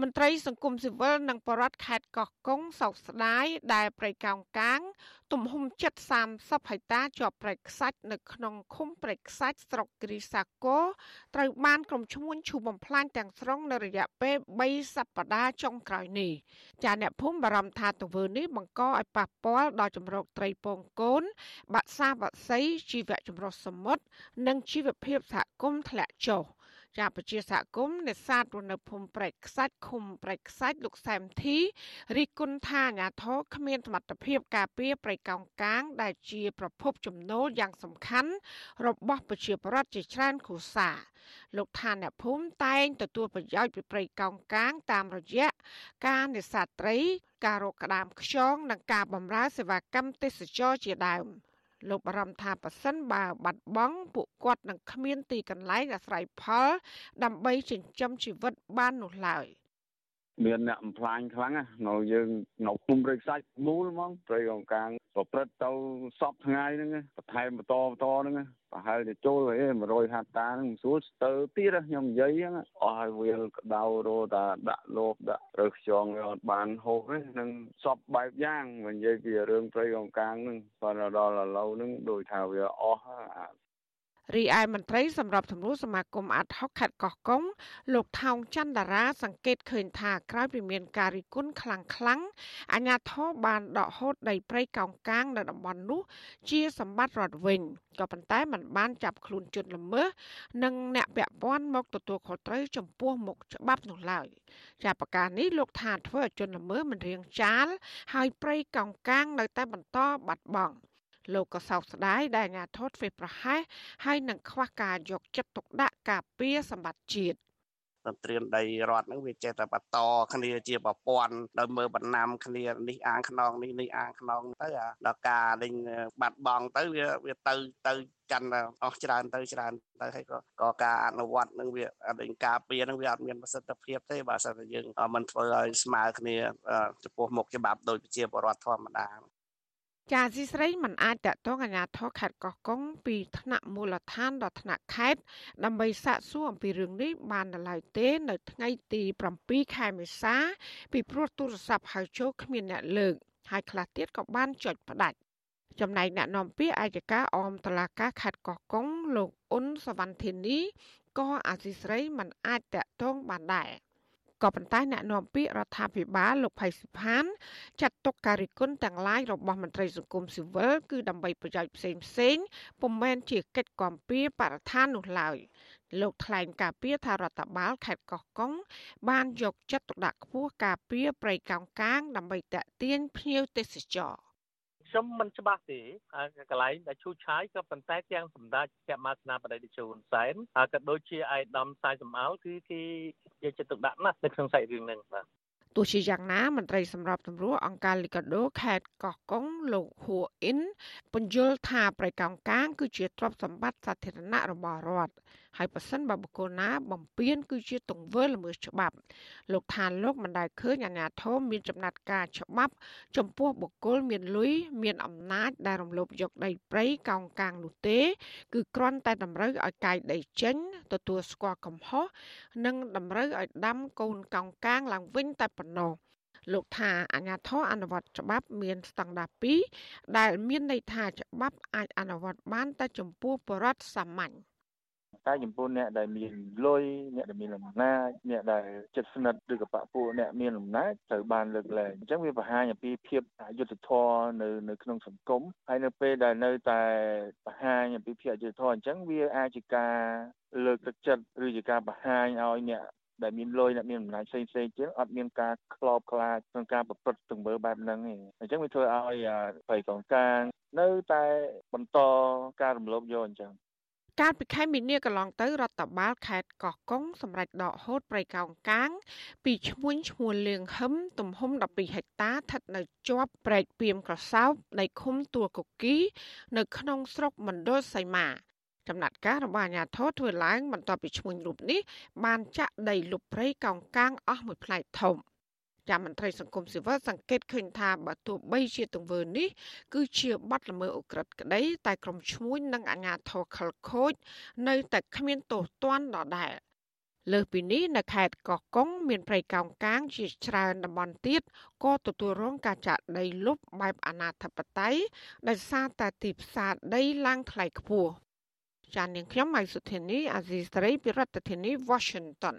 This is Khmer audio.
មន្ត្រីសង្គមស៊ីវិលនិងបរដ្ឋខេត្តកោះកុងសោកស្ដាយដែលព្រៃកោងកាង ទំហំជិត30ហិកតាជាប់ព្រៃខ្សាច់នៅក្នុងឃុំព្រៃខ្សាច់ស្រុកគិរីសាគរត្រូវបានក្រុមឈ្មួញឈូសបំផ្លាញទាំងស្រុងនៅរយៈពេល3សប្តាហ៍ចុងក្រោយនេះចាអ្នកភូមិបារម្ភថាទង្វើនេះបង្កឲ្យប៉ះពាល់ដល់ចម្រោកត្រីពងកូនបាក់សាបាក់សីជីវៈចម្រុះសមុទ្រនិងជីវភាពសហគមន៍ធ្លាក់ចុះ។ ចាប្រជាសហគមន៍នេសាទនៅភូមិព្រែកខ្សាច់ឃុំព្រែកខ្សាច់លោកសែមធីរីគុណថាអាញាធរគ្មានសមត្ថភាពការពារព្រៃកោងកាង ដែលជាប្រភពចំណូលយ៉ាងសំខាន់ របស់ប្រជាពលរដ្ឋជាច្រើនគ្រួសារលោកថាអ្នកភូមិតែងទទួលប្រយោជន៍ពីព្រៃកោងកាង តាមរយៈការនេសាទត្រី ការរកក្តាមខ្យងនិងការបម្រើសេវាកម្មទេសចរជាដើម។ លោកបារម្ភថាប៉ះសិនបើបាត់បង់ពួកគាត់នឹងគ្មានទីកន្លែងអាស្រ័យផល ដើម្បីចិញ្ចឹមជីវិតបាននោះឡើយ មានអ្នកបំផ្លាញខ្លាំងណានៅយើងនៅគុំព្រៃខ្សាច់មូលហ្មងព្រៃកងកាងប្រព្រឹត្តទៅសពថ្ងៃហ្នឹងបន្ថែមបន្តបន្តហ្នឹងប្រហែលជាចូលហេ100ហត្តាហ្នឹងមិនស្រួលស្ទើទៀតខ្ញុំនិយាយហ្នឹងអស់ឲ្យវាលក្តៅរោតាដាក់លោបដាក់រើខ្យងអត់បានហូបទេនឹងសពបែបយ៉ាងមិននិយាយពីរឿងព្រៃកងកាងហ្នឹងប៉ុន្តែដល់ឥឡូវហ្នឹងដូចថាវាអស់ រីឯមន្ត្រីសម្របសម្រួលសមាគមអាត់ហុកខេត្តកោះកុងលោកថោងច័ន្ទតារា សង្កេតឃើញថាក្រោយពីមានការរិះគន់ខ្លាំងខ្លាំងអាជ្ញាធរបានដកហូតដីព្រៃកោងកាងនៅតំបន់នោះ ជាសម្បត្តិរដ្ឋវិញក៏ប៉ុន្តែมันបានចាប់ខ្លួនជនល្មើសនិងអ្នកពាក់ព័ន្ធមកទទួលខុសត្រូវចំពោះមុខច្បាប់នោះឡើយជាប្រការនេះលោកថាធ្វើឲ្យជនល្មើសមិនរៀងចាលហើយព្រៃកោងកាងនៅតែបន្តបាត់បង់ លោកក៏សោកស្ដាយដែលអាញាធរធ្វើប្រហែសហើយនឹងខ្វះការយកចិត្តទុកដាក់ការពារសម្បត្តិជាតិត្រៀមដីរដ្ឋហ្នឹងវាចេះតែបន្តគ្នាជាប្រព័ន្ធដោយមើលបណ្ណាំគ្នានេះអាងខ្នងនេះនេះអាងខ្នងទៅអាដល់ការលេងបាត់បង់ទៅវាវាទៅទៅកាន់អស់ច្រើនទៅច្រើនទៅហើយក៏ក៏ការអនុវត្តនឹងវាលេងការពារនឹងវាអត់មានប្រសិទ្ធភាពទេបើសិនតែយើងមិនធ្វើឲ្យស្មើគ្នាចំពោះមុខច្បាប់ដោយប្រជាពលរដ្ឋធម្មតា ចាស៊ីស្រីមិនអាចតតងអាញាធរខេត្តកោះកុងពីថ្នាក់មូលដ្ឋានដល់ថ្នាក់ខេត្តដើម្បីសាកសួរអំពីរឿងនេះបាននៅឡើយទេ នៅថ្ងៃទី7ខែមេសា ពីព្រោះទូរស័ព្ទហៅចូលគ្មានអ្នកលើក ហើយខ្លះទៀតក៏បានចុចផ្ដាច់ចំណែកអ្នកនាំពាក្យអាយកាអមតឡាកាខេត្តកោះកុងលោកអ៊ុនសវណ្ណធានីក៏អាស៊ីស្រីមិនអាចតតងបានដែរ ក៏ប៉ុន្តែអ្នកនាំពាក្យរដ្ឋាភិបាលលោកផៃសិផានចាត់ទុកការរិះគន់ទាំងឡាយរបស់មន្ត្រីសង្គមស៊ីវិលគឺដើម្បីប្រយោជន៍ផ្សេងផ្សេងពុំមែនជាកិច្ចគាំពៀបរិស្ថាននោះឡើយលោកថ្លែងការពីថារដ្ឋបាលខេត្តកោះកុងបានយកចិត្តទុកដាក់ខ្ពស់ការពីប្រៃកោងកាងដើម្បីតេទៀនភ្ញៀវទេសចរ ខ្ញុំមិនច្បាស់ទេកន្លែងដែលឈូសឆាយក៏ប៉ុន្តែទាំងសម្ដេចកមាសនាបតីតេជោហ៊ុនសែនក៏ដូចជាឯកឧត្តមសាយសំអល់គឺគេយកចិត្តទុកដាក់ណាស់នៅក្នុងសាច់រឿងហ្នឹងបាទ ទោះជាយ៉ាងណាមន្ត្រីសម្របសម្រួលអង្គការលីកាដូខេត្តកោះកុងលោកហួអ៊ីនពន្យល់ថាប្រៃកោងកាងគឺជាទ្រព្យសម្បត្តិសាធារណៈរបស់រដ្ឋហើយប៉ះសិនបើបុគ្គលណាបំពានគឺជាទង្វើល្មើសច្បាប់លោកថាលោកមិនដែលឃើញអាជ្ញាធរមានចំណាត់ការច្បាប់ចំពោះបុគ្គលមានលុយមានអំណាចដែលរំលោភយកដីព្រៃកោងកាងនោះទេ គឺគ្រាន់តែតម្រូវឲ្យកាយដីចេញទទួលស្គាល់កំហុសនិងតម្រូវឲ្យដាំកូនកោងកាងឡើងវិញតែប៉ុណ្ណោះលោកថាអាញាធរអនុវត្តច្បាប់មានស្តង់ដារ2ដែលមានន័យថាច្បាប់អាចអនុវត្តបានតែចំពោះបរដ្ឋសាមញ្ញតែចំពោះអ្នកដែលមានលុយអ្នកដែលមានអំណាចអ្នកដែលចិត្តស្និទ្ធឬក៏បពពួកអ្នកមានអំណាចត្រូវបានលើកលែងអញ្ចឹងវាបង្ហាញអំពីភាពអយុត្តិធម៌នៅនៅក្នុងសង្គមហើយនៅពេលដែលនៅតែបង្ហាញអំពីភាពអយុត្តិធម៌អញ្ចឹងវាអាចជាការលើកទឹកចិត្តឬជាការបង្ហាញឲ្យអ្នក ដែលមានលុយអ្នកមានអំណាចផ្សេងផ្សេងទៀតអត់មានការខ្លោបខ្លាចក្នុងការប្រព្រឹត្តទង្វើបែបហ្នឹងទេអញ្ចឹងវាធ្វើឲ្យប្រៃកងកាងនៅតែបន្តការរំលោភយកអញ្ចឹងកាលពីខែមីនាកន្លងទៅរដ្ឋបាលខេត្តកោះកុងសម្រេចដកហូតព្រៃកោងកាង ពីឈ្មួញឈ្មោះលៀងហឹមទំហំ12ហិកតាស្ថិតនៅជាប់ព្រែកពីមក្រសោបនៃឃុំទួលកុកីនៅក្នុងស្រុកមណ្ឌលសីមា ចំណាត់ការរបស់អាជ្ញាធរធ្វើឡើងបន្ទាប់ពីឈ្មោះរូបនេះបានចាក់ដីលុបព្រៃកោងកាងអស់មួយផ្លែកធំចាំមន្ត្រីសង្គមស៊ីវិលសង្កេតឃើញថាបើទោះបីជាទង្វើនេះគឺជាបទល្មើសអូក្រិដ្ឋក្តី តែក្រុមឈ្មួញនិងអាជ្ញាធរខលខូច នៅតែគ្មានទោសទណ្ឌដដែលលើសពីនេះនៅខេត្តកោះកុងមានព្រៃកោងកាងជាច្រើនតំបន់ទៀតក៏ទទួលរងការចាក់ដីលុបបែបអនាធបត័យដោយសារតែទីផ្សារដីឡើងថ្លៃខ្ពស់ ចាននាងខ្ញុំម៉ៃសុធានីអាស៊ីសេរី ពីរដ្ឋធានី Washington